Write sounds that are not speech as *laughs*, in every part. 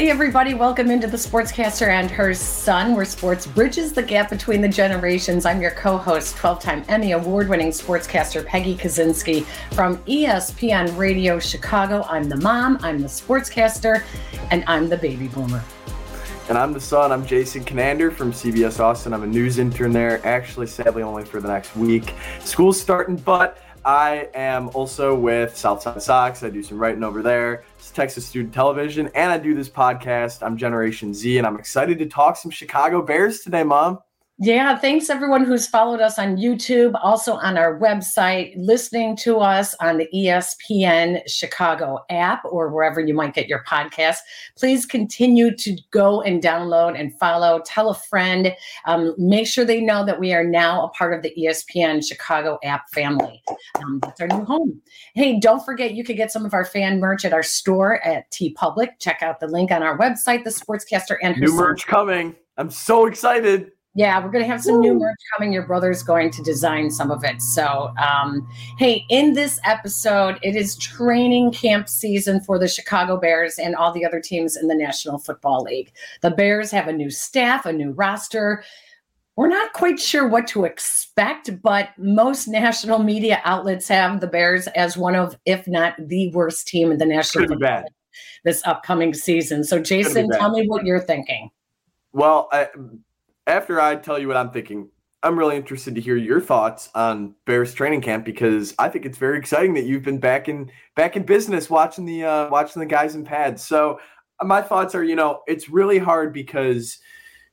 Hey, everybody, welcome into the Sportscaster and her son, where sports bridges the gap between the generations. I'm your co host, 12 time Emmy Award winning sportscaster Peggy Kusinski from ESPN Radio Chicago. I'm the mom, I'm the sportscaster, and I'm the baby boomer. And I'm the son. I'm Jason Kinander from CBS Austin. I'm a news intern there, actually, sadly, only for the next week. School's starting, but I am also with Southside Sox. I do some writing over there. Texas Student Television, and I do this podcast. I'm Generation Z, and I'm excited to talk some Chicago Bears today, Mom. Yeah, thanks everyone who's followed us on YouTube, also on our website, listening to us on the ESPN Chicago app or wherever you might get your podcast. Please continue to go and download and follow, tell a friend, um, make sure they know that we are now a part of the ESPN Chicago app family. Um, that's our new home. Hey, don't forget you can get some of our fan merch at our store at TeePublic. Check out the link on our website, the Sportscaster and her new merch coming. I'm so excited. Yeah, we're going to have some new merch coming. Your brother's going to design some of it. So, um, hey, in this episode, it is training camp season for the Chicago Bears and all the other teams in the National Football League. The Bears have a new staff, a new roster. We're not quite sure what to expect, but most national media outlets have the Bears as one of, if not the worst team in the National Football League this upcoming season. So, Jason, tell me what you're thinking. Well, I, after I tell you what I'm thinking, I'm really interested to hear your thoughts on Bears training camp because I think it's very exciting that you've been back in back in business watching the uh, watching the guys in pads. So my thoughts are, you know, it's really hard because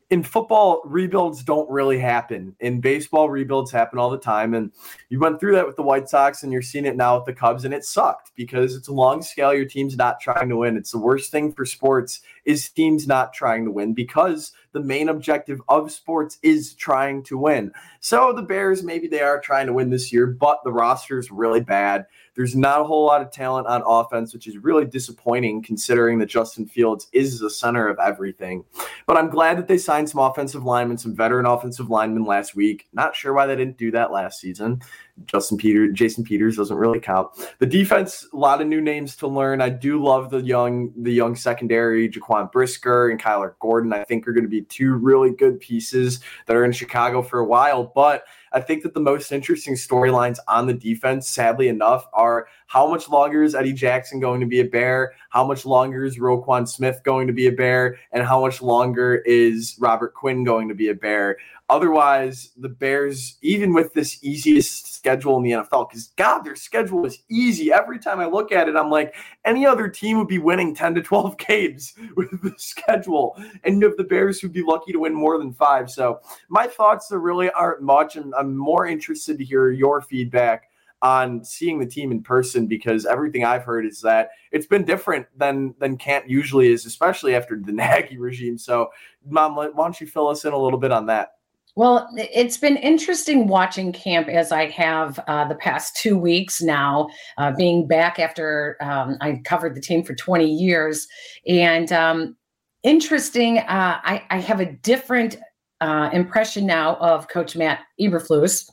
in football, rebuilds don't really happen. In baseball, rebuilds happen all the time. And you went through that with the White Sox and you're seeing it now with the Cubs, and it sucked because it's a long scale. Your team's not trying to win. It's the worst thing for sports is teams not trying to win because the main objective of sports is trying to win. So the Bears, maybe they are trying to win this year, but the roster is really bad. There's not a whole lot of talent on offense, which is really disappointing considering that Justin Fields is the center of everything. But I'm glad that they signed some offensive linemen, some veteran offensive linemen last week. Not sure why they didn't do that last season. Justin Peter, Jason Peters doesn't really count. The defense, a lot of new names to learn. I do love the young, the young secondary, Jaquan Brisker and Kyler Gordon. I think are going to be two really good pieces that are in Chicago for a while. But I think that the most interesting storylines on the defense, sadly enough, are how much longer is Eddie Jackson going to be a Bear? How much longer is Roquan Smith going to be a Bear? And how much longer is Robert Quinn going to be a Bear? Otherwise, the Bears, even with this easiest schedule in the NFL, because God, their schedule is easy. Every time I look at it, I'm like, any other team would be winning 10 to 12 *laughs* games with the schedule. And have the Bears who'd be lucky to win more than five. So my thoughts are really aren't much. And I'm more interested to hear your feedback on seeing the team in person because everything I've heard is that it's been different than than camp usually is, especially after the *laughs* Nagy regime. So, Mom, why don't you fill us in a little bit on that? Well, it's been interesting watching camp as I have uh, the past two weeks now, uh, being back after um, I covered the team for 20 years. And um, interesting, uh, I, I, have a different uh, impression now of Coach Matt Eberflus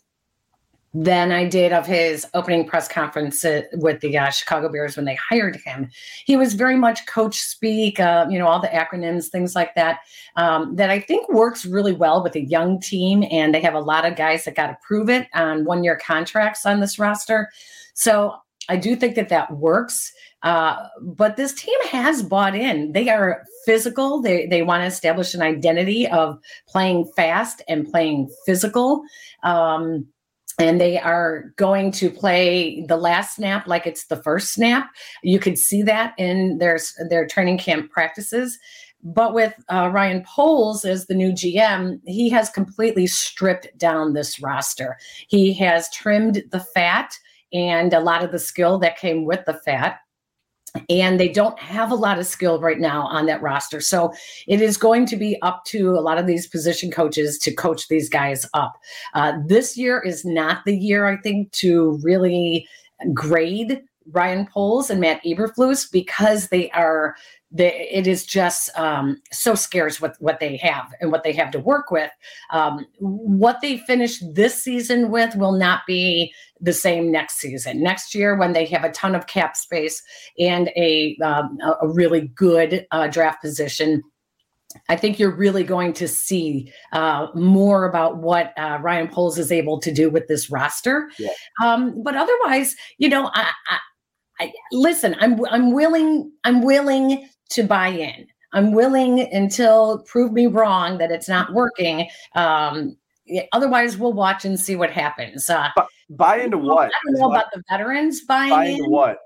than I did of his opening press conference uh, with the uh, Chicago Bears when they hired him. He was very much coach speak, uh, you know, all the acronyms, things like that, um, that I think works really well with a young team. And they have a lot of guys that got to prove it on one year contracts on this roster. So I do think that that works. Uh, but this team has bought in. They are physical. They they want to establish an identity of playing fast and playing physical. Um, and they are going to play the last snap like it's the first snap. You could see that in their their training camp practices. But with uh, Ryan Poles as the new GM, he has completely stripped down this roster. He has trimmed the fat and a lot of the skill that came with the fat and they don't have a lot of skill right now on that roster. So it is going to be up to a lot of these position coaches to coach these guys up. Uh, this year is not the year, I think, to really grade Ryan Poles and Matt Eberflus because they are they, it is just um, so scarce what what they have and what they have to work with. Um, what they finish this season with will not be the same next season. Next year, when they have a ton of cap space and a um, a really good uh, draft position. I think you're really going to see uh, more about what uh, Ryan Poles is able to do with this roster. Yeah. Um, but otherwise, you know, I, I, I, listen. I'm I'm willing. I'm willing to buy in. I'm willing until prove me wrong that it's not working. Um, otherwise, we'll watch and see what happens. Uh, buy into what? I don't know about the veterans buying buy into in. what.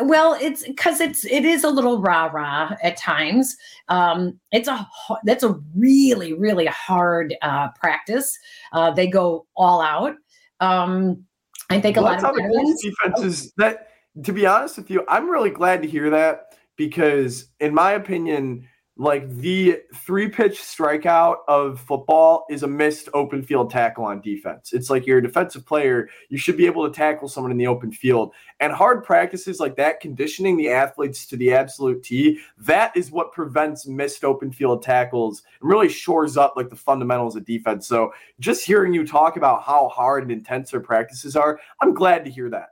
Well, it's because it's it is a little rah rah at times. Um, it's a that's a really really hard uh, practice. Uh, they go all out. Um, I think a lot of veterans, defenses that. To be honest with you, I'm really glad to hear that because, in my opinion, like the three pitch strikeout of football is a missed open field tackle on defense. It's like you're a defensive player, you should be able to tackle someone in the open field. And hard practices like that, conditioning the athletes to the absolute T, that is what prevents missed open field tackles and really shores up like the fundamentals of defense. So just hearing you talk about how hard and intense their practices are, I'm glad to hear that.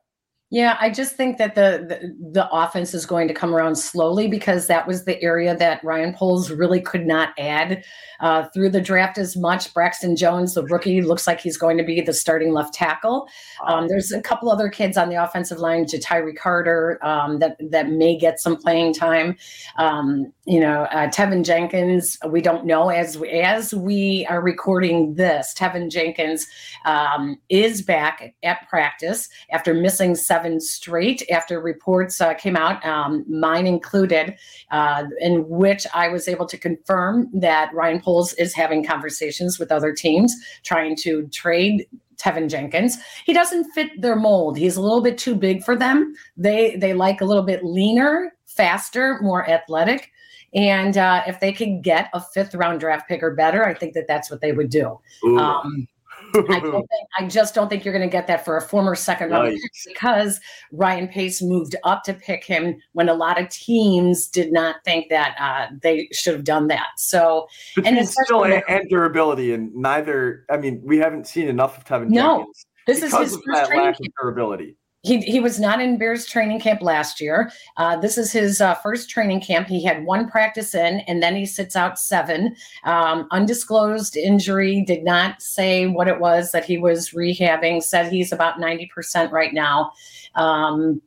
Yeah, I just think that the, the, the offense is going to come around slowly because that was the area that Ryan Poles really could not add uh, through the draft as much. Braxton Jones, the rookie, looks like he's going to be the starting left tackle. Um, there's a couple other kids on the offensive line, Ja'Tyre Carter, um, that that may get some playing time. Um, you know, uh, Teven Jenkins. We don't know as we, as we are recording this. Teven Jenkins um, is back at practice after missing seven straight. After reports uh, came out, um, mine included, uh, in which I was able to confirm that Ryan Poles is having conversations with other teams, trying to trade Teven Jenkins. He doesn't fit their mold. He's a little bit too big for them. They they like a little bit leaner, faster, more athletic. And uh, if they could get a fifth round draft pick or better, I think that that's what they would do. Um, I, *laughs* think, I, just don't think you're going to get that for a former second round nice. pick because Ryan Pace moved up to pick him when a lot of teams did not think that uh, they should have done that. So, Between and still and, and durability, and neither. I mean, we haven't seen enough of Teven. No, Jenkins this is his first training lack of durability. He, he was not in Bears training camp last year. Uh, this is his uh, first training camp. He had one practice in, and then he sits out seven. Um, undisclosed injury, did not say what it was that he was rehabbing, said he's about 90% right now. Um,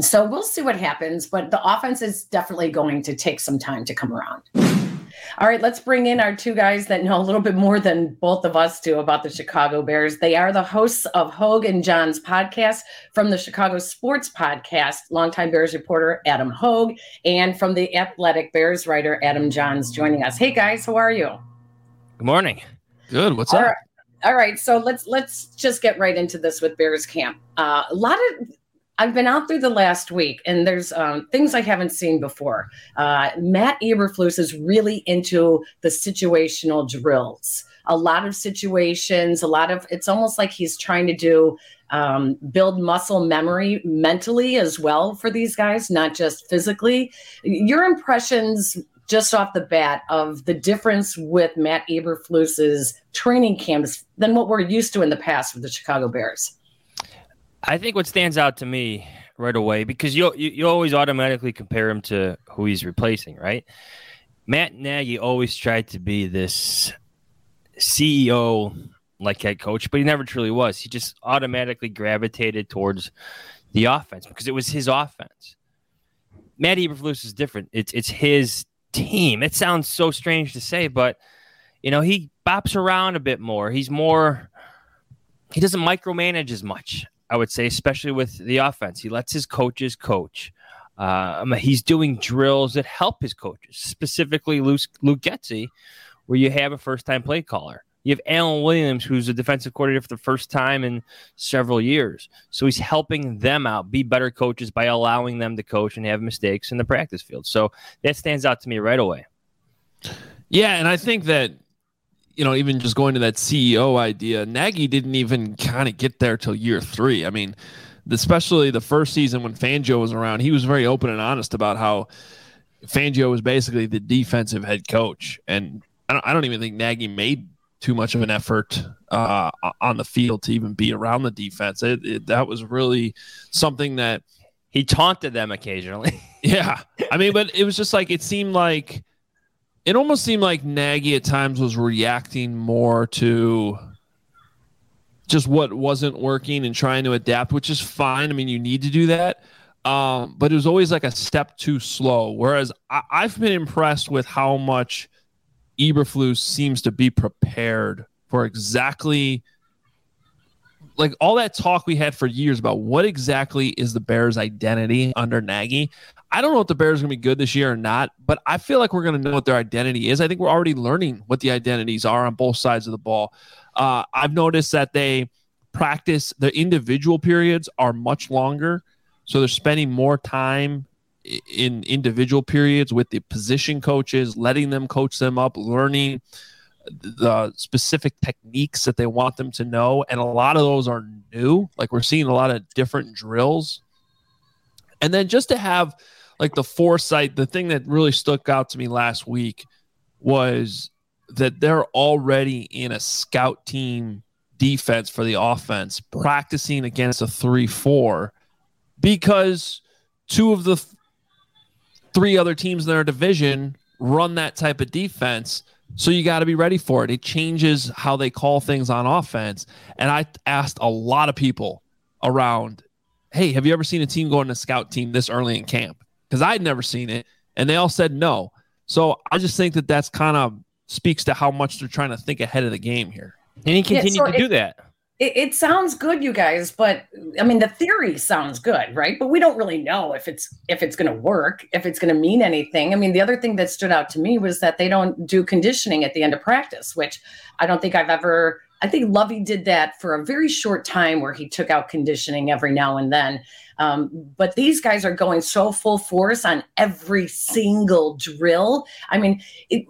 so we'll see what happens, but the offense is definitely going to take some time to come around. All right, let's bring in our two guys that know a little bit more than both of us do about the Chicago Bears. They are the hosts of Hoge and Jahns podcast from the Chicago Sports Podcast, longtime Bears reporter Adam Hoge, and from the Athletic Bears writer Adam Jahns joining us. Hey guys, how are you? Good morning. Good. What's All up? Right. All right, so let's let's just get right into this with Bears camp. Uh, a lot of I've been out through the last week, and there's um, things I haven't seen before. Uh, Matt Eberflus is really into the situational drills. A lot of situations, a lot of it's almost like he's trying to do um, build muscle memory mentally as well for these guys, not just physically. Your impressions just off the bat of the difference with Matt Eberflus's training camps than what we're used to in the past with the Chicago Bears. I think what stands out to me right away because you you, you always automatically compare him to who he's replacing, right? Matt Nagy always tried to be this CEO like head coach, but he never truly was. He just automatically gravitated towards the offense because it was his offense. Matt Eberflus is different. It's it's his team. It sounds so strange to say, but you know he bops around a bit more. He's more. He doesn't micromanage as much. I would say, especially with the offense. He lets his coaches coach. Uh, he's doing drills that help his coaches, specifically Luke, Luke Getsy, where you have a first time play caller. You have Alan Williams, who's a defensive coordinator for the first time in several years. So he's helping them out, be better coaches by allowing them to coach and have mistakes in the practice field. So that stands out to me right away. Yeah, and I think that you know, even just going to that CEO idea, Nagy didn't even kind of get there till year three. I mean, especially the first season when Fangio was around, he was very open and honest about how Fangio was basically the defensive head coach, and I don't, I don't even think Nagy made too much of an effort uh, on the field to even be around the defense. It, it, that was really something that he taunted them occasionally. *laughs* yeah, I mean, but it was just like it seemed like it almost seemed like Nagy at times was reacting more to just what wasn't working and trying to adapt, which is fine. I mean, you need to do that. Um, but it was always like a step too slow. Whereas I, have been impressed with how much Eberflus seems to be prepared for exactly like all that talk we had for years about what exactly is the Bears' identity under Nagy. I don't know if the Bears are going to be good this year or not, but I feel like we're going to know what their identity is. I think we're already learning what the identities are on both sides of the ball. Uh, I've noticed that they practice the individual periods are much longer, so they're spending more time in individual periods with the position coaches, letting them coach them up, learning the specific techniques that they want them to know. And a lot of those are new. Like we're seeing a lot of different drills. And then just to have like the foresight, the thing that really stuck out to me last week was that they're already in a scout team defense for the offense, practicing against a 3 4 because two of the th- three other teams in their division run that type of defense. So you got to be ready for it. It changes how they call things on offense. And I asked a lot of people around, hey, have you ever seen a team go in a scout team this early in camp? Because I'd never seen it. And they all said no. So I just think that that's kind of speaks to how much they're trying to think ahead of the game here. And he continued yeah, so to do that it, it, sounds good, you guys, but I mean the theory sounds good, right? But we don't really know if it's if it's going to work, if it's going to mean anything. I mean, the other thing that stood out to me was that they don't do conditioning at the end of practice, which I don't think I've ever. I think Lovie did that for a very short time, where he took out conditioning every now and then. Um, but these guys are going so full force on every single drill. I mean, it,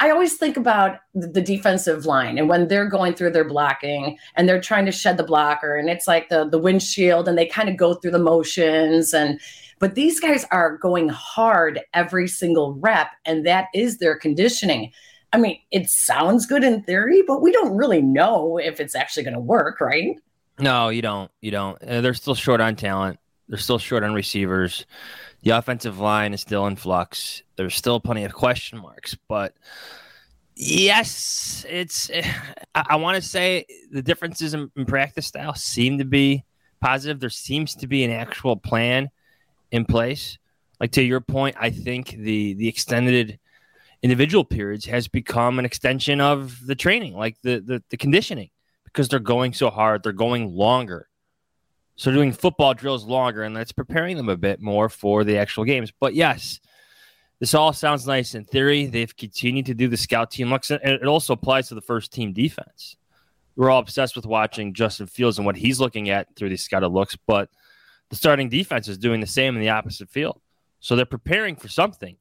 I always think about the defensive line and when they're going through their blocking and they're trying to shed the blocker, and it's like the the windshield, and they kind of go through the motions and. But these guys are going hard every single rep, and that is their conditioning. I mean, it sounds good in theory, but we don't really know if it's actually going to work, right? No, you don't. You don't. Uh, they're still short on talent. They're still short on receivers. The offensive line is still in flux. There's still plenty of question marks, but yes, it's. *sighs* I, I want to say the differences in, in practice style seem to be positive. There seems to be an actual plan in place. Like to your point, I think the the extended individual periods has become an extension of the training, like the the, the conditioning because they're going so hard. They're going longer. So doing football drills longer, and that's preparing them a bit more for the actual games. But yes, this all sounds nice in theory. They've continued to do the scout team looks, and it also applies to the first team defense. We're all obsessed with watching Justin Fields and what he's looking at through these scouted looks, but the starting defense is doing the same in the opposite field. So they're preparing for something.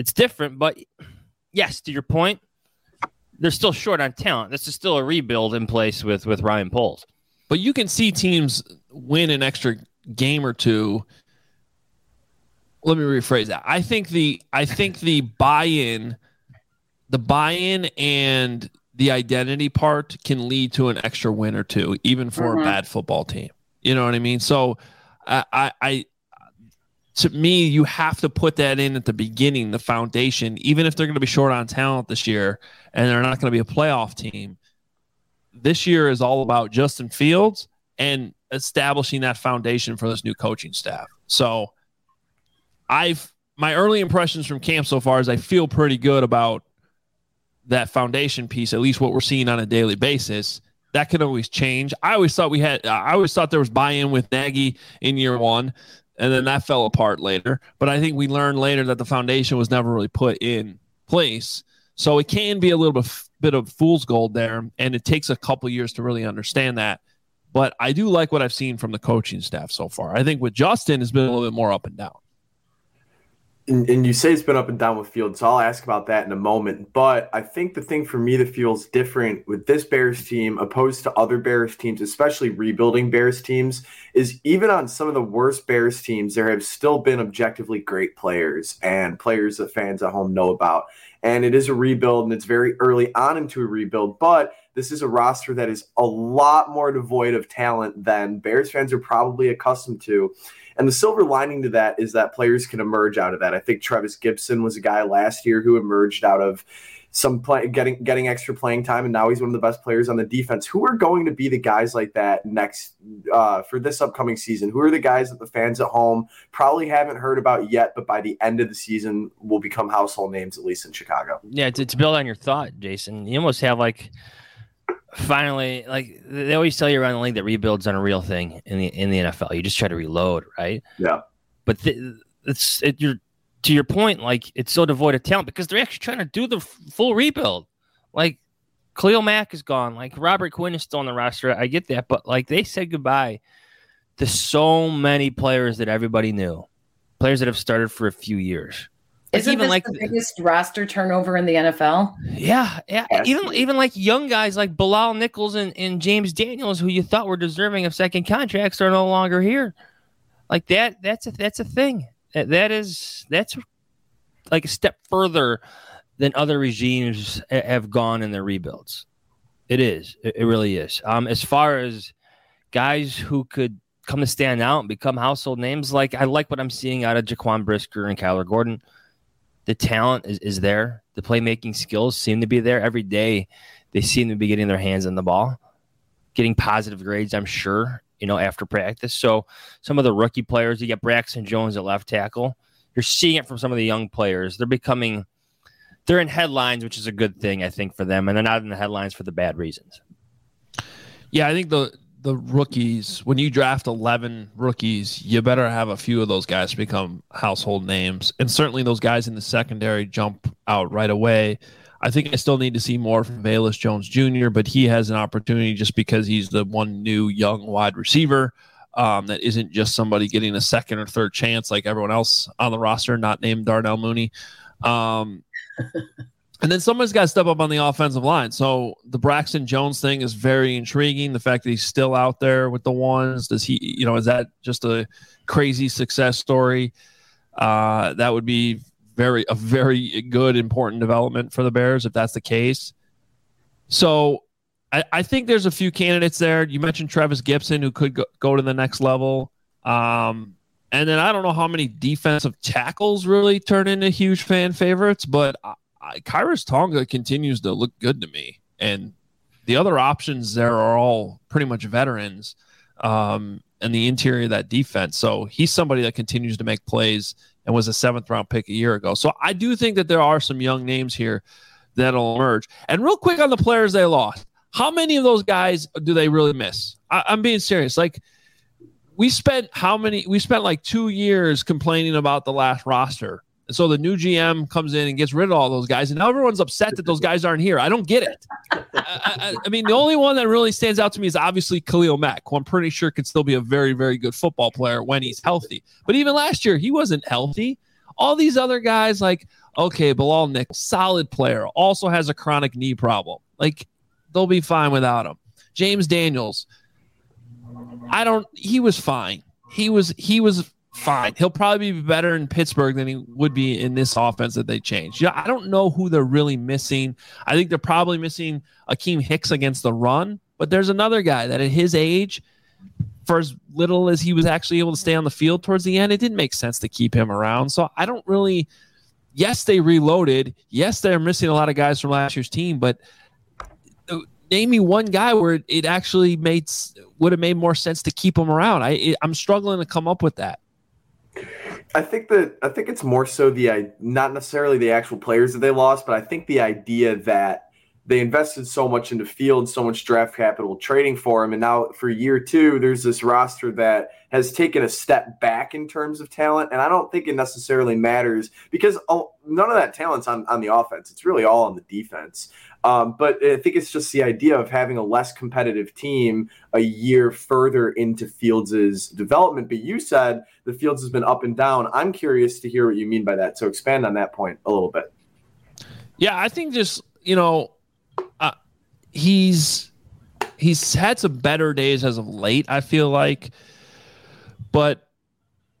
It's different, but yes, to your point, they're still short on talent. This is still a rebuild in place with with Ryan Poles. But you can see teams win an extra game or two. Let me rephrase that. I think the I think the buy-in, the buy-in and the identity part can lead to an extra win or two, even for mm-hmm. a bad football team. You know what I mean? So I, I to me, you have to put that in at the beginning, the foundation, even if they're going to be short on talent this year and they're not going to be a playoff team. This year is all about Justin Fields and establishing that foundation for this new coaching staff. So I've my early impressions from camp so far is I feel pretty good about that foundation piece, at least what we're seeing on a daily basis. That can always change. I always thought we had I always thought there was buy-in with Nagy in year one and then that fell apart later. But I think we learned later that the foundation was never really put in place. So it can be a little bit, bit of fool's gold there, and it takes a couple years to really understand that. But I do like what I've seen from the coaching staff so far. I think with Justin, it's been a little bit more up and down. And, and, you say it's been up and down with Field, so I'll ask about that in a moment. But I think the thing for me that feels different with this Bears team opposed to other Bears teams, especially rebuilding Bears teams, is even on some of the worst Bears teams, there have still been objectively great players and players that fans at home know about. And it is a rebuild and it's very early on into a rebuild, but this is a roster that is a lot more devoid of talent than Bears fans are probably accustomed to. And the silver lining to that is that players can emerge out of that. I think Trevis Gibson was a guy last year who emerged out of some play, getting getting extra playing time, and now he's one of the best players on the defense. Who are going to be the guys like that next uh, for this upcoming season? Who are the guys that the fans at home probably haven't heard about yet, but by the end of the season will become household names, at least in Chicago? Yeah, to, to build on your thought, Jason, you almost have like finally like they always tell you around the league that rebuilds on a real thing in the in the NFL. You just try to reload, right? Yeah. But th- it's it, you're to your point, like it's so devoid of talent because they're actually trying to do the f- full rebuild. Like Khalil Mack is gone. Like Robert Quinn is still on the roster. I get that, but like they said goodbye to so many players that everybody knew, players that have started for a few years. Isn't even this like the biggest roster turnover in the NFL? Yeah, yeah. Even even like young guys like Bilal Nichols and, and James Daniels, who you thought were deserving of second contracts, are no longer here. Like that. That's a that's a thing. That, that is that's like a step further than other regimes have gone in their rebuilds. It is. It, it really is. Um, as far as guys who could come to stand out and become household names, like I like what I'm seeing out of Jaquan Brisker and Kyler Gordon the talent is, is there. The playmaking skills seem to be there every day. They seem to be getting their hands on the ball, getting positive grades, I'm sure, you know, after practice. So some of the rookie players, you get Braxton Jones at left tackle. You're seeing it from some of the young players. They're becoming they're in headlines, which is a good thing, I think, for them, and they're not in the headlines for the bad reasons. Yeah, I think the the rookies, when you draft 11 rookies, you better have a few of those guys become household names. And certainly those guys in the secondary jump out right away. I think I still need to see more from Velus Jones Jr., but he has an opportunity just because he's the one new young wide receiver um, that isn't just somebody getting a second or third chance like everyone else on the roster, not named Darnell Mooney. Um, *laughs* And then someone's got to step up on the offensive line. So the Braxton Jones thing is very intriguing. The fact that he's still out there with the ones, does he, you know, is that just a crazy success story? Uh, that would be very, a very good, important development for the Bears if that's the case. So I, I think there's a few candidates there. You mentioned Trevis Gibson, who could go, go to the next level. Um, and then I don't know how many defensive tackles really turn into huge fan favorites, but I, Tonga continues to look good to me, and the other options there are all pretty much veterans, um, and the interior of that defense. So he's somebody that continues to make plays and was a seventh round pick a year ago. So I do think that there are some young names here that'll emerge. And real quick on the players they lost, how many of those guys do they really miss? I, I'm being serious. Like we spent how many? We spent like two years complaining about the last roster and so the new GM comes in and gets rid of all those guys, and now everyone's upset that those guys aren't here. I don't get it. I, I, I, mean, the only one that really stands out to me is obviously Khalil Mack, who I'm pretty sure could still be a very, very good football player when he's healthy. But even last year, he wasn't healthy. All these other guys, like okay, Bilal Nick, solid player, also has a chronic knee problem. Like they'll be fine without him. James Daniels, I don't. He was fine. He was he was fine. He'll probably be better in Pittsburgh than he would be in this offense that they changed. Yeah, I don't know who they're really missing. I think they're probably missing Akeem Hicks against the run, but there's another guy that at his age, for as little as he was actually able to stay on the field towards the end, it didn't make sense to keep him around. So I don't really. Yes, they reloaded. Yes, they're missing a lot of guys from last year's team, but uh, name me one guy where it actually made would have made more sense to keep him around. I I'm struggling to come up with that. I think that I think it's more so the not necessarily the actual players that they lost, but I think the idea that they invested so much into field, so much draft capital trading for him, and now for year two, there's this roster that has taken a step back in terms of talent, and I don't think it necessarily matters because none of that talent's on on the offense. It's really all on the defense. Um, but I think it's just the idea of having a less competitive team a year further into Fields' development. But you said the Fields has been up and down. I'm curious to hear what you mean by that. So expand on that point a little bit. Yeah, I think just you know, uh, he's he's had some better days as of late. I feel like, but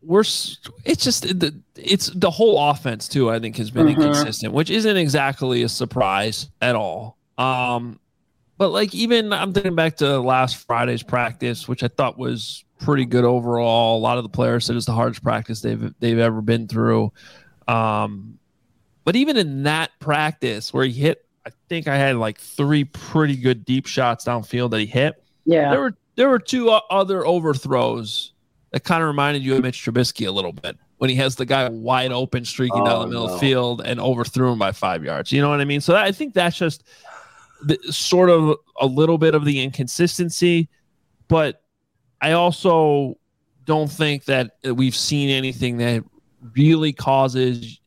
we're it's just the it's the whole offense too. I think has been mm-hmm. inconsistent, which isn't exactly a surprise at all. Um, but like even I'm thinking back to last Friday's practice, which I thought was pretty good overall. A lot of the players said it's the hardest practice they've they've ever been through. Um, but even in that practice where he hit, I think I had like three pretty good deep shots downfield that he hit. Yeah, there were there were two other overthrows that kind of reminded you of Mitch Trubisky a little bit when he has the guy wide open streaking oh, down the middle no. of the field and overthrew him by five yards. You know what I mean? So that, I think that's just the, sort of a little bit of the inconsistency, but I also don't think that we've seen anything that really causes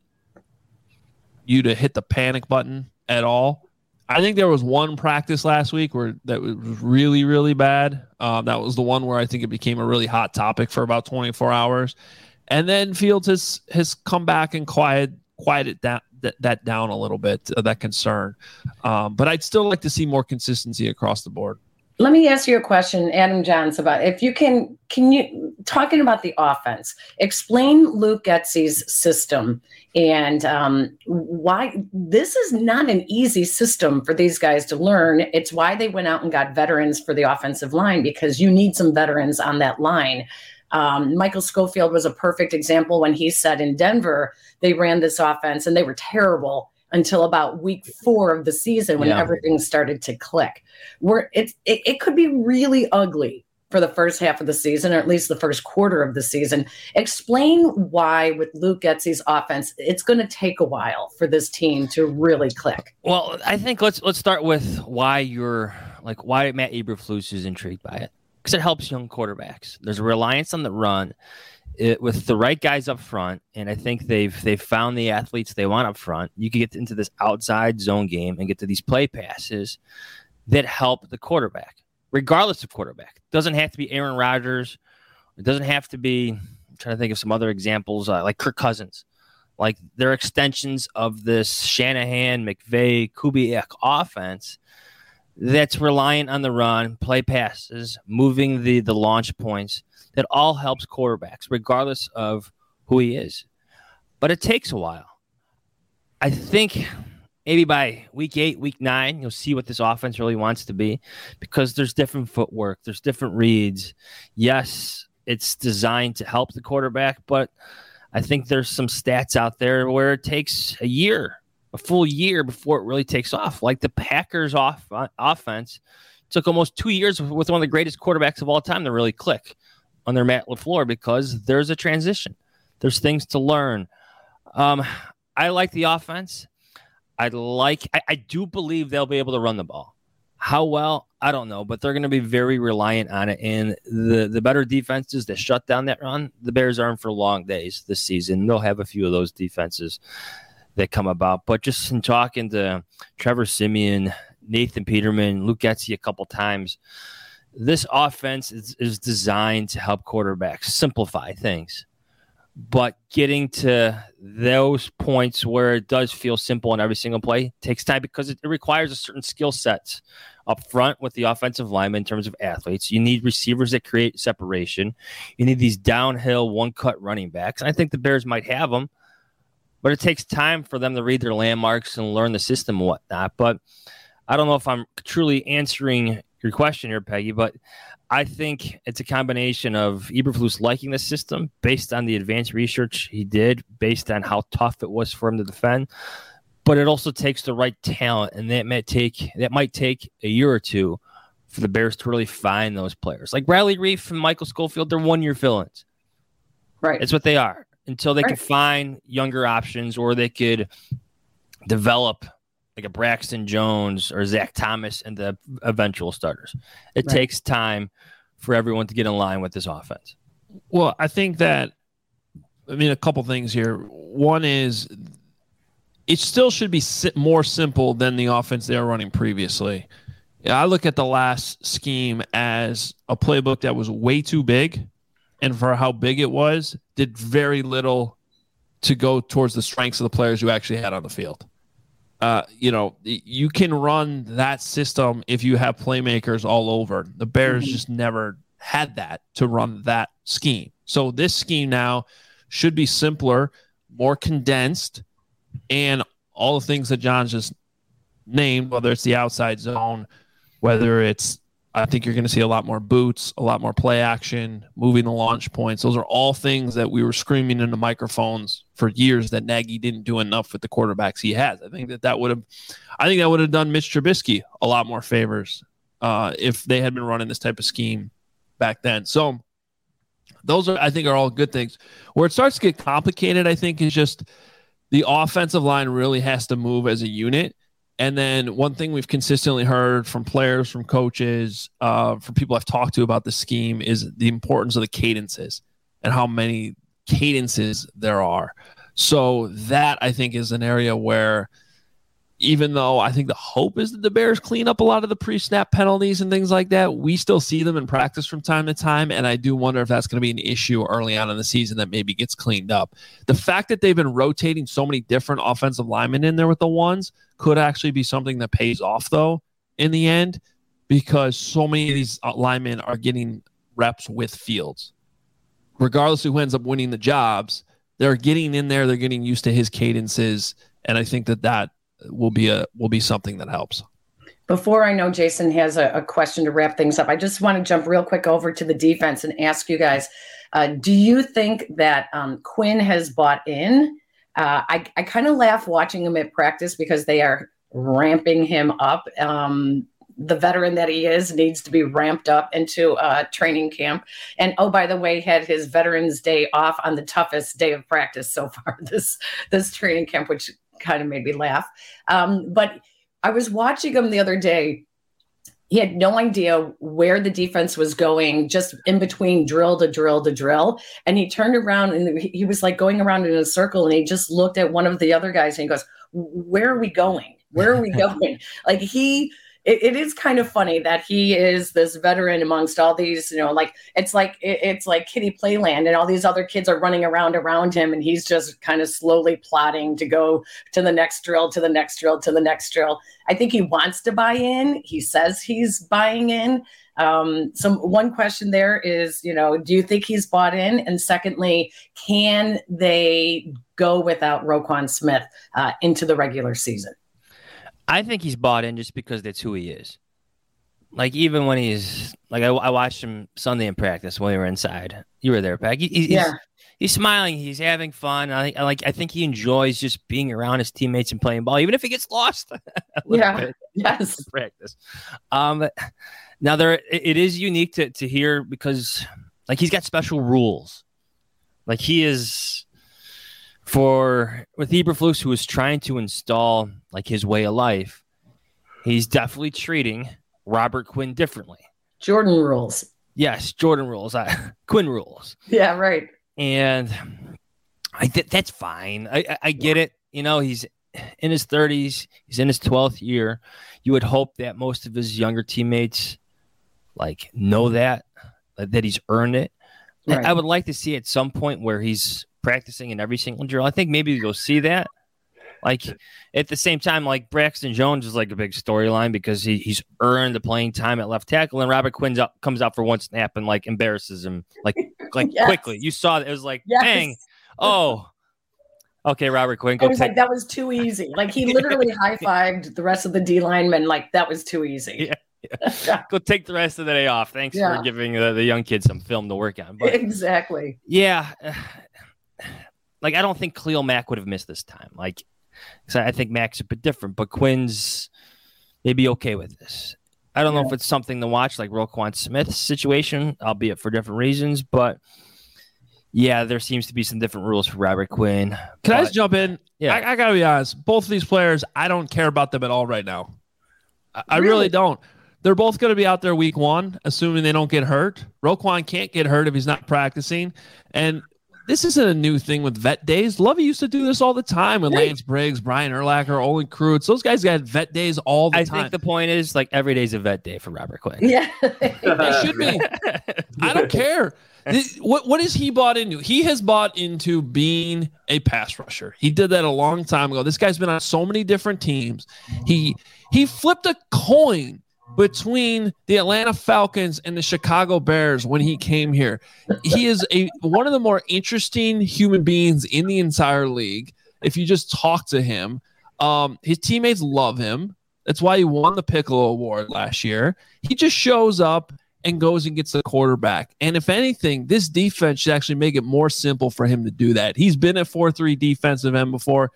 you to hit the panic button at all. I think there was one practice last week where that was really, really bad. Um, that was the one where I think it became a really hot topic for about 24 hours, and then Fields has has come back and quiet quieted that that, that down a little bit. Uh, that concern, um, but I'd still like to see more consistency across the board. Let me ask you a question, Adam Jahns, about if you can, can you, talking about the offense, explain Luke Getsy's system and um, why this is not an easy system for these guys to learn. It's why they went out and got veterans for the offensive line because you need some veterans on that line. Um, Michael Schofield was a perfect example when he said in Denver, they ran this offense and they were terrible until about week four of the season when yeah. everything started to click. Where it, it, it could be really ugly for the first half of the season, or at least the first quarter of the season. Explain why, with Luke Getsy's offense, it's going to take a while for this team to really click. Well, I think let's let's start with why you're like why Matt Eberflus is intrigued by it because it helps young quarterbacks. There's a reliance on the run it, with the right guys up front, and I think they've they've found the athletes they want up front. You can get into this outside zone game and get to these play passes that help the quarterback, regardless of quarterback. Doesn't have to be Aaron Rodgers. It doesn't have to be. I'm trying to think of some other examples uh, like Kirk Cousins. Like they're extensions of this Shanahan, McVay, Kubiak offense that's reliant on the run, play passes, moving the the launch points that all helps quarterbacks, regardless of who he is. But it takes a while. I think maybe by week eight, week nine, you'll see what this offense really wants to be because there's different footwork, there's different reads. Yes, it's designed to help the quarterback, but I think there's some stats out there where it takes a year, a full year before it really takes off. Like the Packers off uh, offense took almost two years with one of the greatest quarterbacks of all time to really click under Matt LaFleur because there's a transition. There's things to learn. Um, I like the offense. I like. I, I do believe they'll be able to run the ball. How well, I don't know, but they're going to be very reliant on it. And the the better defenses that shut down that run, the Bears are in for long days this season. They'll have a few of those defenses that come about. But just in talking to Trevor Siemian, Nathan Peterman, Luke Getsy a couple times, this offense is, is designed to help quarterbacks simplify things. But getting to those points where it does feel simple in every single play takes time because it, it requires a certain skill set up front with the offensive lineman in terms of athletes. You need receivers that create separation. You need these downhill one cut running backs. And I think the Bears might have them, but it takes time for them to read their landmarks and learn the system and whatnot. But I don't know if I'm truly answering your question here, Peggy, but I think it's a combination of Eberflus liking the system based on the advanced research he did, based on how tough it was for him to defend. But it also takes the right talent, and that might take that might take a year or two for the Bears to really find those players. Like Riley Reiff and Michael Schofield, they're one year fill-ins. Right. It's what they are until they right. can find younger options or they could develop like a Braxton Jones or Zach Thomas and the eventual starters. It right. takes time for everyone to get in line with this offense. Well, I think that I mean a couple things here. One is it still should be more simple than the offense they were running previously. Yeah, I look at the last scheme as a playbook that was way too big, and for how big it was, did very little to go towards the strengths of the players you actually had on the field. Uh, you know, you can run that system if you have playmakers all over. The Bears mm-hmm. just never had that to run that scheme. So this scheme now should be simpler, more condensed, and all the things that John just named, whether it's the outside zone, whether it's I think you're going to see a lot more boots, a lot more play action, moving the launch points. Those are all things that we were screaming into the microphones for years that Nagy didn't do enough with the quarterbacks he has. I think that that would have, I think that would have done Mitch Trubisky a lot more favors uh, if they had been running this type of scheme back then. So those are, I think, are all good things. Where it starts to get complicated, I think, is just the offensive line really has to move as a unit and then one thing we've consistently heard from players, from coaches, uh, from people I've talked to about the scheme is the importance of the cadences and how many cadences there are. So that I think is an area where even though I think the hope is that the Bears clean up a lot of the pre snap penalties and things like that, we still see them in practice from time to time. And I do wonder if that's going to be an issue early on in the season that maybe gets cleaned up. The fact that they've been rotating so many different offensive linemen in there with the ones could actually be something that pays off, though, in the end, because so many of these uh, linemen are getting reps with Fields. Regardless of who ends up winning the jobs, they're getting in there, they're getting used to his cadences. And I think that that will be a will be something that helps. Before I know Jason has a, a question to wrap things up, I just want to jump real quick over to the defense and ask you guys: uh, Do you think that um, Quinn has bought in? Uh, I I kind of laugh watching him at practice because they are ramping him up. Um, the veteran that he is needs to be ramped up into uh, training camp. And oh, by the way, had his Veterans Day off on the toughest day of practice so far *laughs* this this training camp, which kind of made me laugh. Um, but I was watching him the other day. He had no idea where the defense was going, just in between drill to drill to drill. And he turned around and he was like going around in a circle and he just looked at one of the other guys and he goes, Where are we going? Where are we *laughs* going? like he it, it is kind of funny that he is this veteran amongst all these, you know, like it's like it, it's like Kitty Playland, and all these other kids are running around around him, and he's just kind of slowly plotting to go to the next drill, to the next drill, to the next drill. I think he wants to buy in. He says he's buying in. Um, so one question there is, you know, do you think he's bought in? And secondly, can they go without Roquan Smith uh, into the regular season? I think he's bought in just because that's who he is. Like even when he's like, I, I watched him Sunday in practice when we were inside. You were there, Peg. He, he's, yeah. he's smiling. He's having fun. I, I like. I think he enjoys just being around his teammates and playing ball, even if he gets lost. *laughs* yeah. Bit, *laughs* yes. Practice. Um. Now there, it is unique to to hear because like he's got special rules. Like he is for with Eberflus, who is trying to install like his way of life, he's definitely treating Robert Quinn differently. Jordan rules. Yes, Jordan rules. Uh, *laughs* Quinn rules. Yeah, right. And I th- that's fine. I, I, I get it. You know, he's in his 30s. He's in his 12th year. You would hope that most of his younger teammates like know that that he's earned it. Right. I, I would like to see at some point where he's practicing in every single drill. I think maybe you'll see that. Like at the same time, like Braxton Jones is like a big storyline because he, he's earned the playing time at left tackle, and Robert Quinn up, comes out for one snap and like embarrasses him like *laughs* like yes. quickly. You saw that it was like yes. bang, oh. Okay, Robert Quinn. Go I was like, that was too easy. Like he literally *laughs* high fived the rest of the D linemen. Like that was too easy. Yeah. yeah. *laughs* Go take the rest of the day off. Thanks yeah. for giving uh, the young kids some film to work on. But, exactly. Yeah, *sighs* like I don't think Khalil Mack would have missed this time. Like, I think Mack's a bit different, but Quinn's maybe okay with this. I don't yeah. know if it's something to watch, like Roquan Smith's situation, albeit for different reasons, but yeah, there seems to be some different rules for Robert Quinn. Can but, I just jump in? Yeah, I, I, gotta be honest. Both of these players, I don't care about them at all right now. I, I really? really don't. They're both going to be out there week one, assuming they don't get hurt. Roquan can't get hurt if he's not practicing. And this isn't a new thing with vet days. Lovie used to do this all the time with Lance Briggs, Brian Urlacher, Olin Kreutz. Those guys got vet days all the I time. I think the point is like every day's a vet day for Robert Quinn. Yeah. *laughs* *laughs* It should be. I don't care. This- what what is he bought into? He has bought into being a pass rusher. He did that a long time ago. This guy's been on so many different teams. He he flipped a coin between the Atlanta Falcons and the Chicago Bears when he came here. He is a one of the more interesting human beings in the entire league. If you just talk to him, um, his teammates love him. That's why he won the Piccolo Award last year. He just shows up and goes and gets the quarterback. And if anything, this defense should actually make it more simple for him to do that. He's been a 4 3 defensive end before.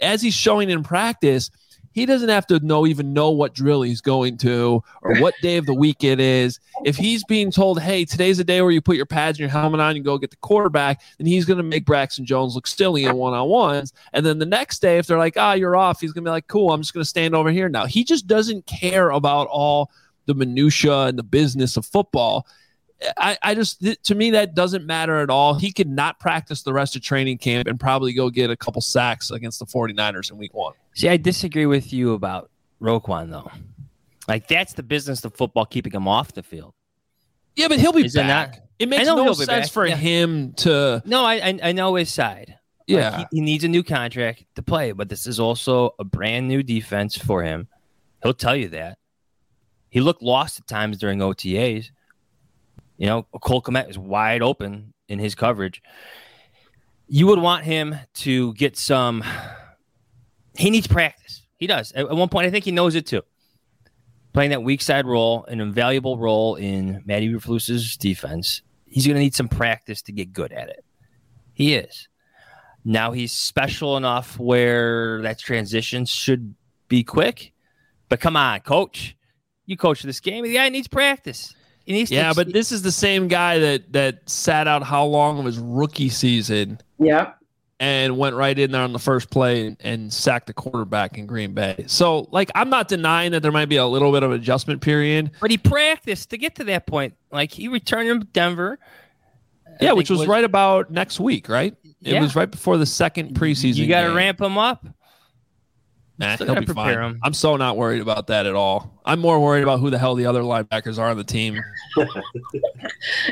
As he's showing in practice, he doesn't have to know even know what drill he's going to or *laughs* what day of the week it is. If he's being told, hey, today's a day where you put your pads and your helmet on and go get the quarterback, then he's going to make Braxton Jones look silly in one on ones. And then the next day, if they're like, ah, you're off, he's going to be like, cool, I'm just going to stand over here now. He just doesn't care about all the minutia and the business of football. I, I just th- to me that doesn't matter at all. He could not practice the rest of training camp and probably go get a couple sacks against the 49ers in week one. See, I disagree with you about Roquan though. Like that's the business of football keeping him off the field. Yeah, but he'll be Is it back. not? It makes no sense for yeah. him to No, I I, I know his side. Like, yeah. he, he needs a new contract to play, but this is also a brand new defense for him. He'll tell you that. He looked lost at times during OTAs. You know, Cole Kmet is wide open in his coverage. You would want him to get some. He needs practice. He does. At, at one point, I think he knows it too. Playing that weak side role, an invaluable role in Matt Eberflus's defense. He's going to need some practice to get good at it. He is. Now he's special enough where that transition should be quick. But come on, coach. You coach this game. The guy needs practice. He needs Yeah, to, but this is the same guy that that sat out how long of his rookie season yep. And went right in there on the first play and, and sacked the quarterback in Green Bay. So, like, I'm not denying that there might be a little bit of adjustment period. but he practiced to get to that point. Like he returned from Denver. I yeah, which think was, right about next week, right? It was right before the second preseason. You got to ramp him up. Nah, he'll be fine. him. I'm so not worried about that at all. I'm more worried about who the hell the other linebackers are on the team. *laughs*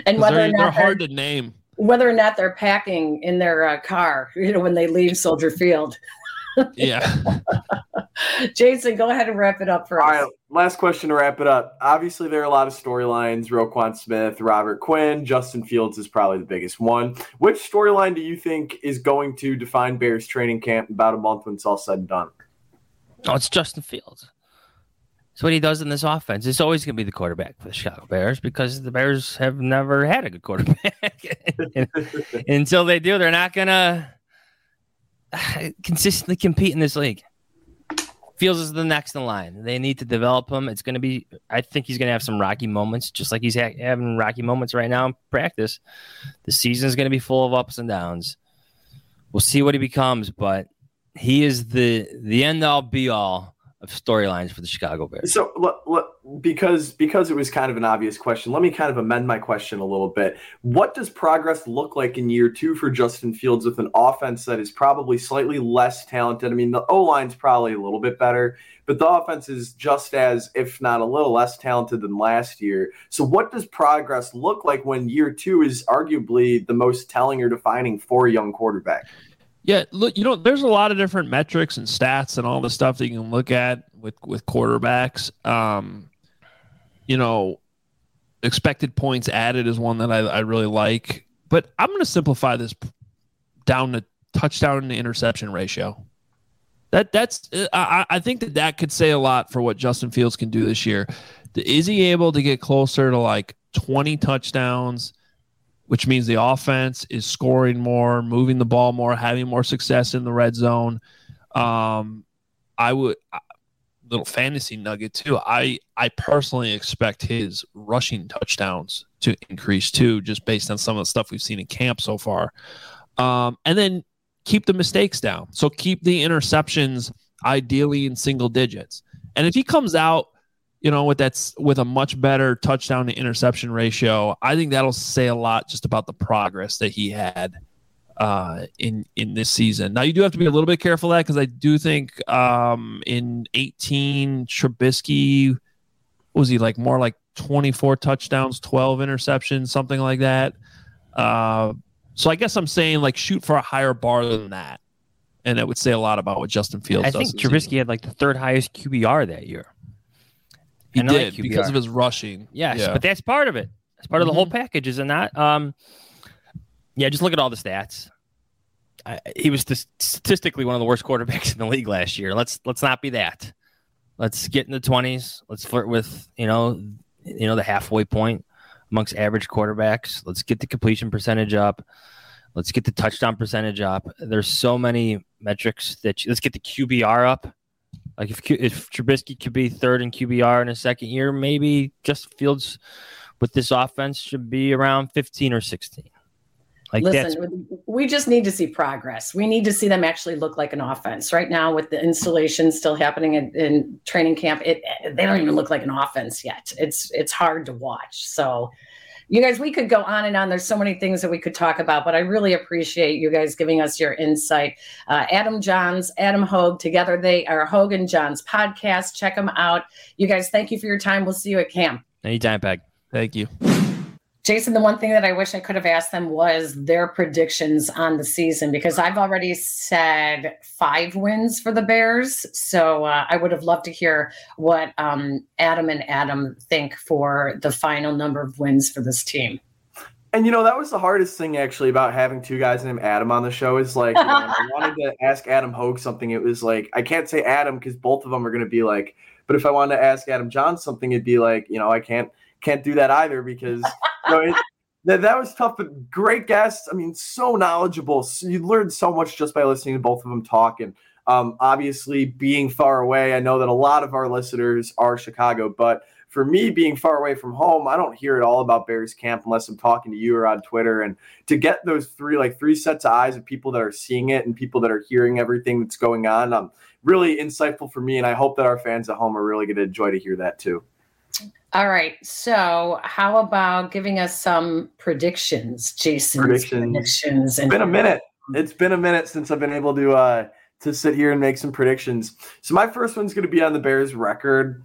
and whether They're, or not they're, hard to name. Whether or not they're packing in their uh, car, you know, when they leave Soldier Field. *laughs* Yeah. Jason, go ahead and wrap it up for All us. right, last question to wrap it up. Obviously, there are a lot of storylines. Roquan Smith, Robert Quinn, Justin Fields is probably the biggest one. Which storyline do you think is going to define Bears training camp about a month when it's all said and done? Oh, it's Justin Fields. What he does in this offense. It's always going to be the quarterback for the Chicago Bears because the Bears have never had a good quarterback. *laughs* Until they do, they're not going *sighs* to consistently compete in this league. Fields is the next in line. They need to develop him. It's going to be, I think he's going to have some rocky moments, just like he's ha- having rocky moments right now in practice. The season is going to be full of ups and downs. We'll see what he becomes, but he is the the end all be all of storylines for the Chicago Bears. So, look, look, because because it was kind of an obvious question, let me kind of amend my question a little bit. What does progress look like in year two for Justin Fields with an offense that is probably slightly less talented? I mean, the O line's probably a little bit better, but the offense is just as, if not a little less talented than last year. So, what does progress look like when year two is arguably the most telling or defining for a young quarterback? Yeah, look, you know, there's a lot of different metrics and stats and all the stuff that you can look at with with quarterbacks. Um, you know, expected points added is one that I, I really like, but I'm going to simplify this down to touchdown to interception ratio. That that's I, I think that that could say a lot for what Justin Fields can do this year. Is he able to get closer to like 20 touchdowns? Which means the offense is scoring more, moving the ball more, having more success in the red zone. Um, I would little fantasy nugget too. I I personally expect his rushing touchdowns to increase too, just based on some of the stuff we've seen in camp so far. Um, and then keep the mistakes down. So keep the interceptions ideally in single digits. And if he comes out you know, with that's with a much better touchdown to interception ratio, I think that'll say a lot just about the progress that he had uh, in in this season. Now you do have to be a little bit careful of that because I do think um, in 18 Trubisky was he like more like 24 touchdowns, 12 interceptions, something like that. Uh, so I guess I'm saying like shoot for a higher bar than that, and that would say a lot about what Justin Fields. I think Trubisky had like the third highest QBR that year. He did because of his rushing. Yes, yeah. but that's part of it. It's part of the mm-hmm. whole package, is it not? that? Um, yeah, just look at all the stats. I, he was statistically one of the worst quarterbacks in the league last year. Let's let's not be that. Let's get in the twenties. Let's flirt with you know you know the halfway point amongst average quarterbacks. Let's get the completion percentage up. Let's get the touchdown percentage up. There's so many metrics that you, let's get the QBR up. Like if if Trubisky could be third in QBR in a second year, maybe just Fields with this offense should be around 15 or 16. Like Listen, we just need to see progress. We need to see them actually look like an offense. Right now, with the installation still happening in, in training camp, it they don't even look like an offense yet. It's it's hard to watch. So, you guys, we could go on and on. There's so many things that we could talk about, but I really appreciate you guys giving us your insight. Uh, Adam Jahns, Adam Hoge, together they are Hoge and Jahns podcast. Check them out. You guys, thank you for your time. We'll see you at camp. Anytime, Peg. Thank you. Jason, the one thing that I wish I could have asked them was their predictions on the season because I've already said five wins for the Bears. So uh, I would have loved to hear what um, Adam and Adam think for the final number of wins for this team. And you know that was the hardest thing actually about having two guys named Adam on the show is like you know, I *laughs* wanted to ask Adam Hoge something. It was like I can't say Adam because both of them are going to be like. But if I wanted to ask Adam John something, it'd be like you know I can't can't do that either because you know, it, that, that was tough, but great guests. I mean, so knowledgeable. So you learned so much just by listening to both of them talk. And um, obviously, being far away, I know that a lot of our listeners are Chicago, but for me, being far away from home, I don't hear it all about Bears camp unless I'm talking to you or on Twitter. And to get those three, like three sets of eyes of people that are seeing it and people that are hearing everything that's going on, um, really insightful for me. And I hope that our fans at home are really going to enjoy to hear that too. All right. So, how about giving us some predictions, Jason? Predictions. predictions and- it's been a minute. It's been a minute since I've been able to uh, to sit here and make some predictions. So, my first one's going to be on the Bears record.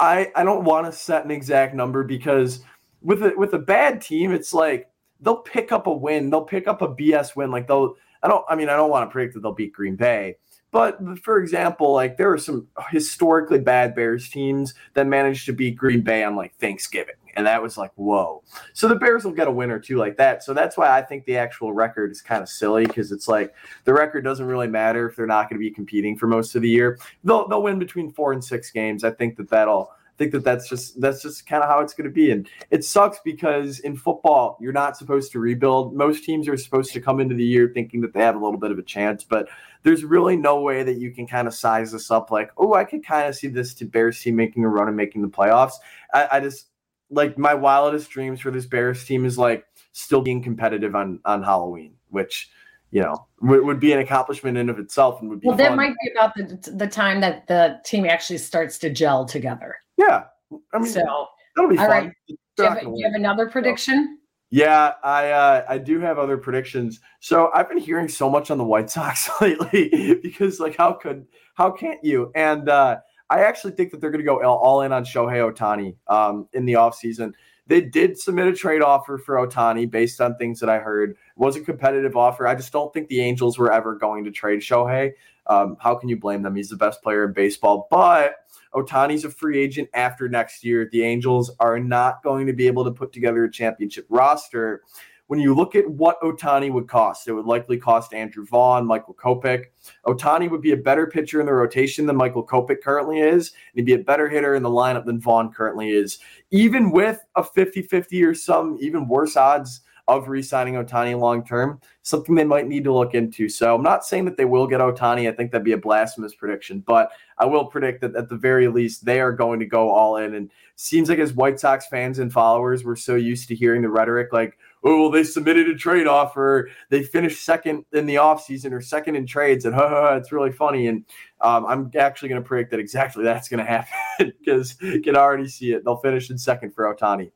I I don't want to set an exact number because with a with a bad team, it's like they'll pick up a win. They'll pick up a BS win. Like they'll. I don't. I mean, I don't want to predict that they'll beat Green Bay, but for example, like there are some historically bad Bears teams that managed to beat Green Bay on like Thanksgiving. And that was like, whoa. So the Bears will get a win or two like that. So that's why I think the actual record is kind of silly because it's like the record doesn't really matter if they're not going to be competing for most of the year. They'll, they'll win between four and six games. I think that that'll think that that's just that's just kind of how it's going to be. And it sucks because in football you're not supposed to rebuild. Most teams are supposed to come into the year thinking that they have a little bit of a chance but there's really no way that you can kind of size this up like oh i could kind of see this to bears team making a run and making the playoffs. I, I just like my wildest dreams for this bears team is like still being competitive on on halloween which you know would, would be an accomplishment in of itself and would be well that might be about the, the time that the team actually starts to gel together yeah i mean so that'll be fun right. do, you have, do you have another prediction yeah, I uh, I do have other predictions. So I've been hearing so much on the White Sox *laughs* lately because like how could how can't you? And uh, I actually think that they're going to go all in on Shohei Ohtani um, in the offseason. They did submit a trade offer for Ohtani based on things that I heard. It was a competitive offer. I just don't think the Angels were ever going to trade Shohei. Um, how can you blame them? He's the best player in baseball. But Ohtani's a free agent after next year. The Angels are not going to be able to put together a championship roster. When you look at what Ohtani would cost, it would likely cost Andrew Vaughn, Michael Kopech. Ohtani would be a better pitcher in the rotation than Michael Kopech currently is, and he'd be a better hitter in the lineup than Vaughn currently is. Even with a 50 50 or some even worse odds of re-signing Ohtani long term, something they might need to look into. So I'm not saying that they will get Ohtani. I think that'd be a blasphemous prediction, but I will predict that at the very least they are going to go all in. And seems like as White Sox fans and followers, we're so used to hearing the rhetoric like, oh, well, they submitted a trade offer. They finished second in the offseason or second in trades. And ha, *laughs* ha, it's really funny. And um, I'm actually going to predict that exactly that's going *laughs* to happen because you can already see it. They'll finish in second for Ohtani.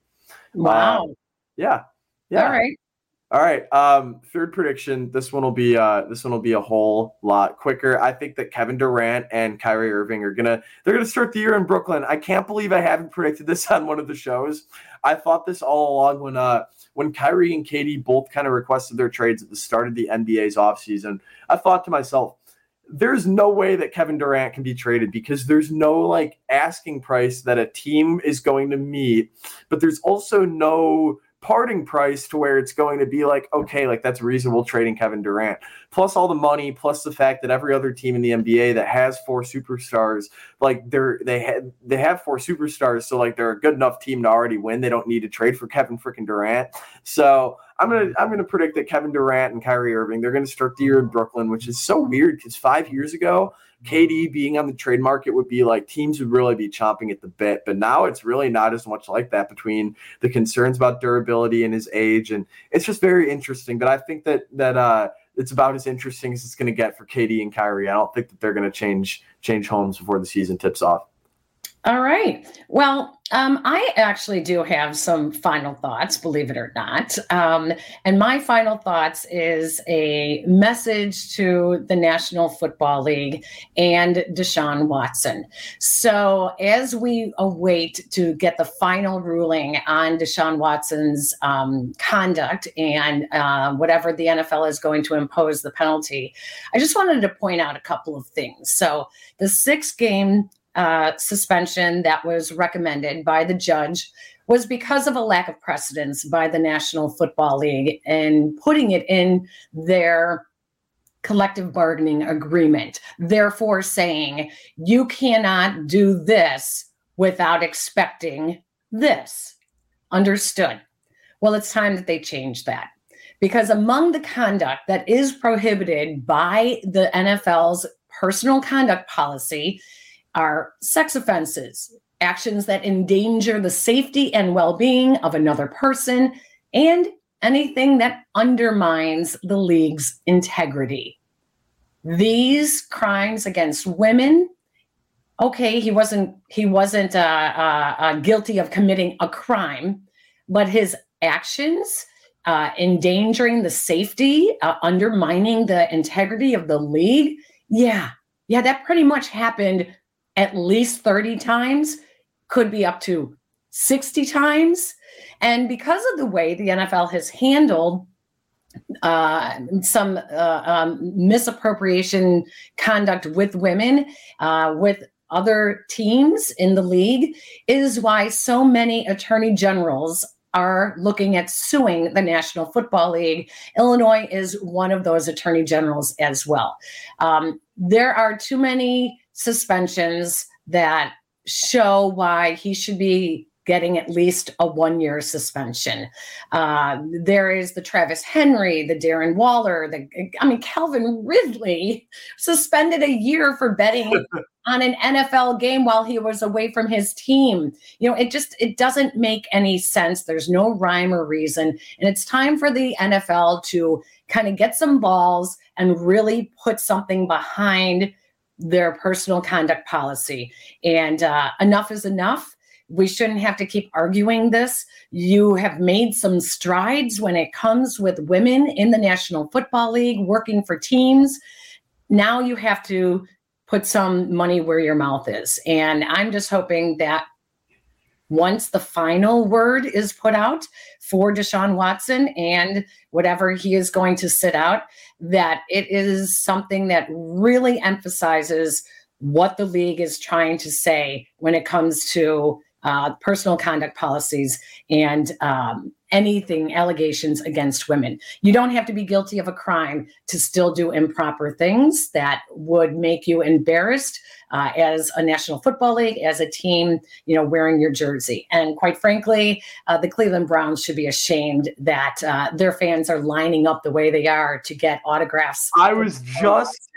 Wow. Um, yeah. Yeah. All right. All right. Um, third prediction. This one will be uh, this one will be a whole lot quicker. I think that Kevin Durant and Kyrie Irving are gonna they're gonna start the year in Brooklyn. I can't believe I haven't predicted this *laughs* on one of the shows. I thought this all along when uh when Kyrie and Katie both kind of requested their trades at the start of the NBA's offseason. I thought to myself, there's no way that Kevin Durant can be traded because there's no like asking price that a team is going to meet, but there's also no parting price to where it's going to be like, okay, like that's reasonable trading Kevin Durant. Plus all the money, plus the fact that every other team in the NBA that has four superstars, like they're they have they have four superstars, so like they're a good enough team to already win. They don't need to trade for Kevin freaking Durant. So I'm gonna I'm gonna predict that Kevin Durant and Kyrie Irving they're gonna start the year in Brooklyn, which is so weird because five years ago KD being on the trade market would be like teams would really be chomping at the bit. But now it's really not as much like that between the concerns about durability and his age. And it's just very interesting. But I think that that uh it's about as interesting as it's going to get for KD and Kyrie. I don't think that they're going to change change homes before the season tips off. All right. Well, um, I actually do have some final thoughts, believe it or not. Um, and my final thoughts is a message to the National Football League and Deshaun Watson. So, as we await to get the final ruling on Deshaun Watson's um, conduct and uh, whatever the NFL is going to impose the penalty, I just wanted to point out a couple of things. So, the six game uh, suspension that was recommended by the judge was because of a lack of precedence by the National Football League and putting it in their collective bargaining agreement, therefore saying you cannot do this without expecting this. Understood. Well, it's time that they change that. Because among the conduct that is prohibited by the NFL's personal conduct policy are sex offenses, actions that endanger the safety and well being of another person, and anything that undermines the league's integrity. These crimes against women, okay, he wasn't he wasn't uh, uh, uh, guilty of committing a crime, but his actions uh, endangering the safety, uh, undermining the integrity of the league, yeah, yeah, that pretty much happened at least 30 times, could be up to 60 times. And because of the way the NFL has handled uh, some uh, um, misappropriation conduct with women, uh, with other teams in the league, is why so many attorney generals are looking at suing the National Football League. Illinois is one of those attorney generals as well. Um, there are too many suspensions that show why he should be getting at least a one year suspension. Uh, there is the Travis Henry, the Darren Waller, the I mean Calvin Ridley suspended a year for betting *laughs* on an NFL game while he was away from his team. You know, it just it doesn't make any sense. There's no rhyme or reason, and it's time for the NFL to kind of get some balls and really put something behind their personal conduct policy. And uh, enough is enough. We shouldn't have to keep arguing this. You have made some strides when it comes with women in the National Football League working for teams. Now you have to put some money where your mouth is. And I'm just hoping that once the final word is put out for Deshaun Watson and whatever he is going to sit out, that it is something that really emphasizes what the league is trying to say when it comes to uh, personal conduct policies and um, anything allegations against women. You don't have to be guilty of a crime to still do improper things that would make you embarrassed uh, as a National Football League, as a team, you know, wearing your jersey. And quite frankly, uh, the Cleveland Browns should be ashamed that uh, their fans are lining up the way they are to get autographs. I was just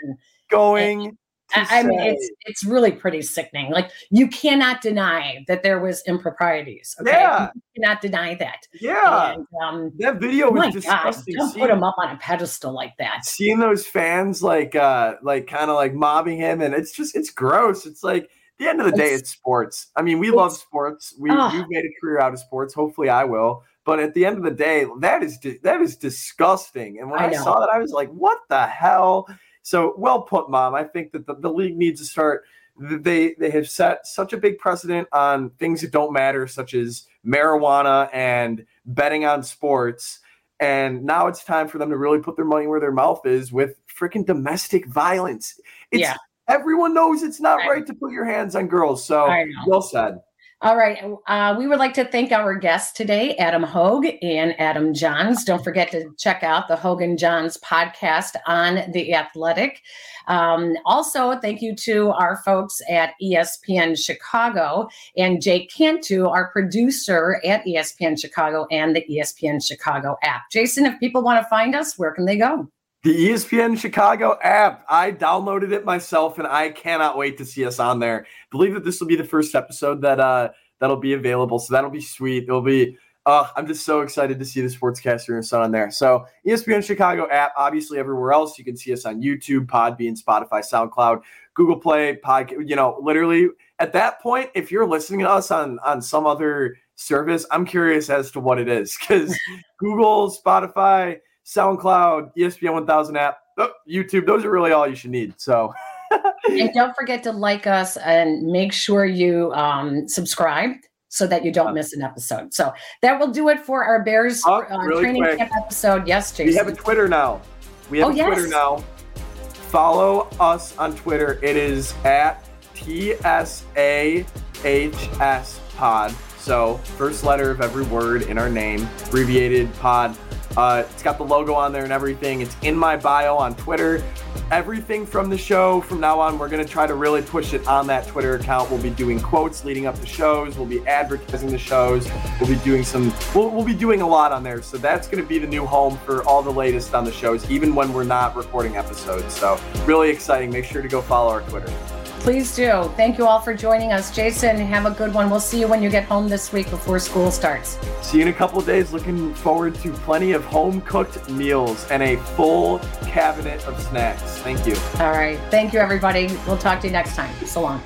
going. I mean, it's it's really pretty sickening. Like you cannot deny that there was improprieties. Okay, yeah. you cannot deny that. Yeah, and, um, that video was disgusting. don't seeing, put him up on a pedestal like that. Seeing those fans like, uh like kind of like mobbing him, and it's just it's gross. It's like the end of the day, it's, it's sports. I mean, we love sports. We uh, we've made a career out of sports. Hopefully, I will. But at the end of the day, that is that is disgusting. And when I, I saw that, I was like, "What the hell?" So well put, mom. I think that the, the league needs to start. They they have set such a big precedent on things that don't matter, such as marijuana and betting on sports. And now it's time for them to really put their money where their mouth is with freaking domestic violence. It's, Yeah. Everyone knows it's not I- right to put your hands on girls. So well said. All right. Uh, we would like to thank our guests today, Adam Hoge and Adam Jahns. Don't forget to check out the Hoge and Jahns podcast on The Athletic. Um, also, thank you to our folks at ESPN Chicago and Jake Cantu, our producer at ESPN Chicago and the ESPN Chicago app. Jason, if people want to find us, where can they go? The ESPN Chicago app. I downloaded it myself and I cannot wait to see us on there. believe that this will be the first episode that uh that'll be available. So that'll be sweet. It'll be uh I'm just so excited to see the sportscaster and son on there. So ESPN Chicago app, obviously everywhere else. You can see us on YouTube, Podbean, Spotify, SoundCloud, Google Play, podcast, you know, literally at that point, if you're listening to us on on some other service, I'm curious as to what it is because *laughs* Google, Spotify, SoundCloud, ESPN 1000 app, oh, YouTube, those are really all you should need. So, *laughs* And don't forget to like us and make sure you um, subscribe so that you don't miss an episode. So that will do it for our Bears Oh, uh, really training quick. camp episode. Yes, Jason. we have a Twitter now. We have Oh, a Twitter now. Follow us on Twitter. It is at TSAHS pod. So, first letter of every word in our name, abbreviated pod. Uh, it's got the logo on there and everything. It's in my bio on Twitter. Everything from the show from now on, we're going to try to really push it on that Twitter account. We'll be doing quotes leading up to shows. We'll be advertising the shows. We'll be doing some, we'll, we'll be doing a lot on there. So that's going to be the new home for all the latest on the shows, even when we're not recording episodes. So really exciting. Make sure to go follow our Twitter. Please do. Thank you all for joining us. Jason, have a good one. We'll see you when you get home this week before school starts. See you in a couple of days. Looking forward to plenty of home cooked meals and a full cabinet of snacks. Thank you. All right. Thank you, everybody. We'll talk to you next time. So long.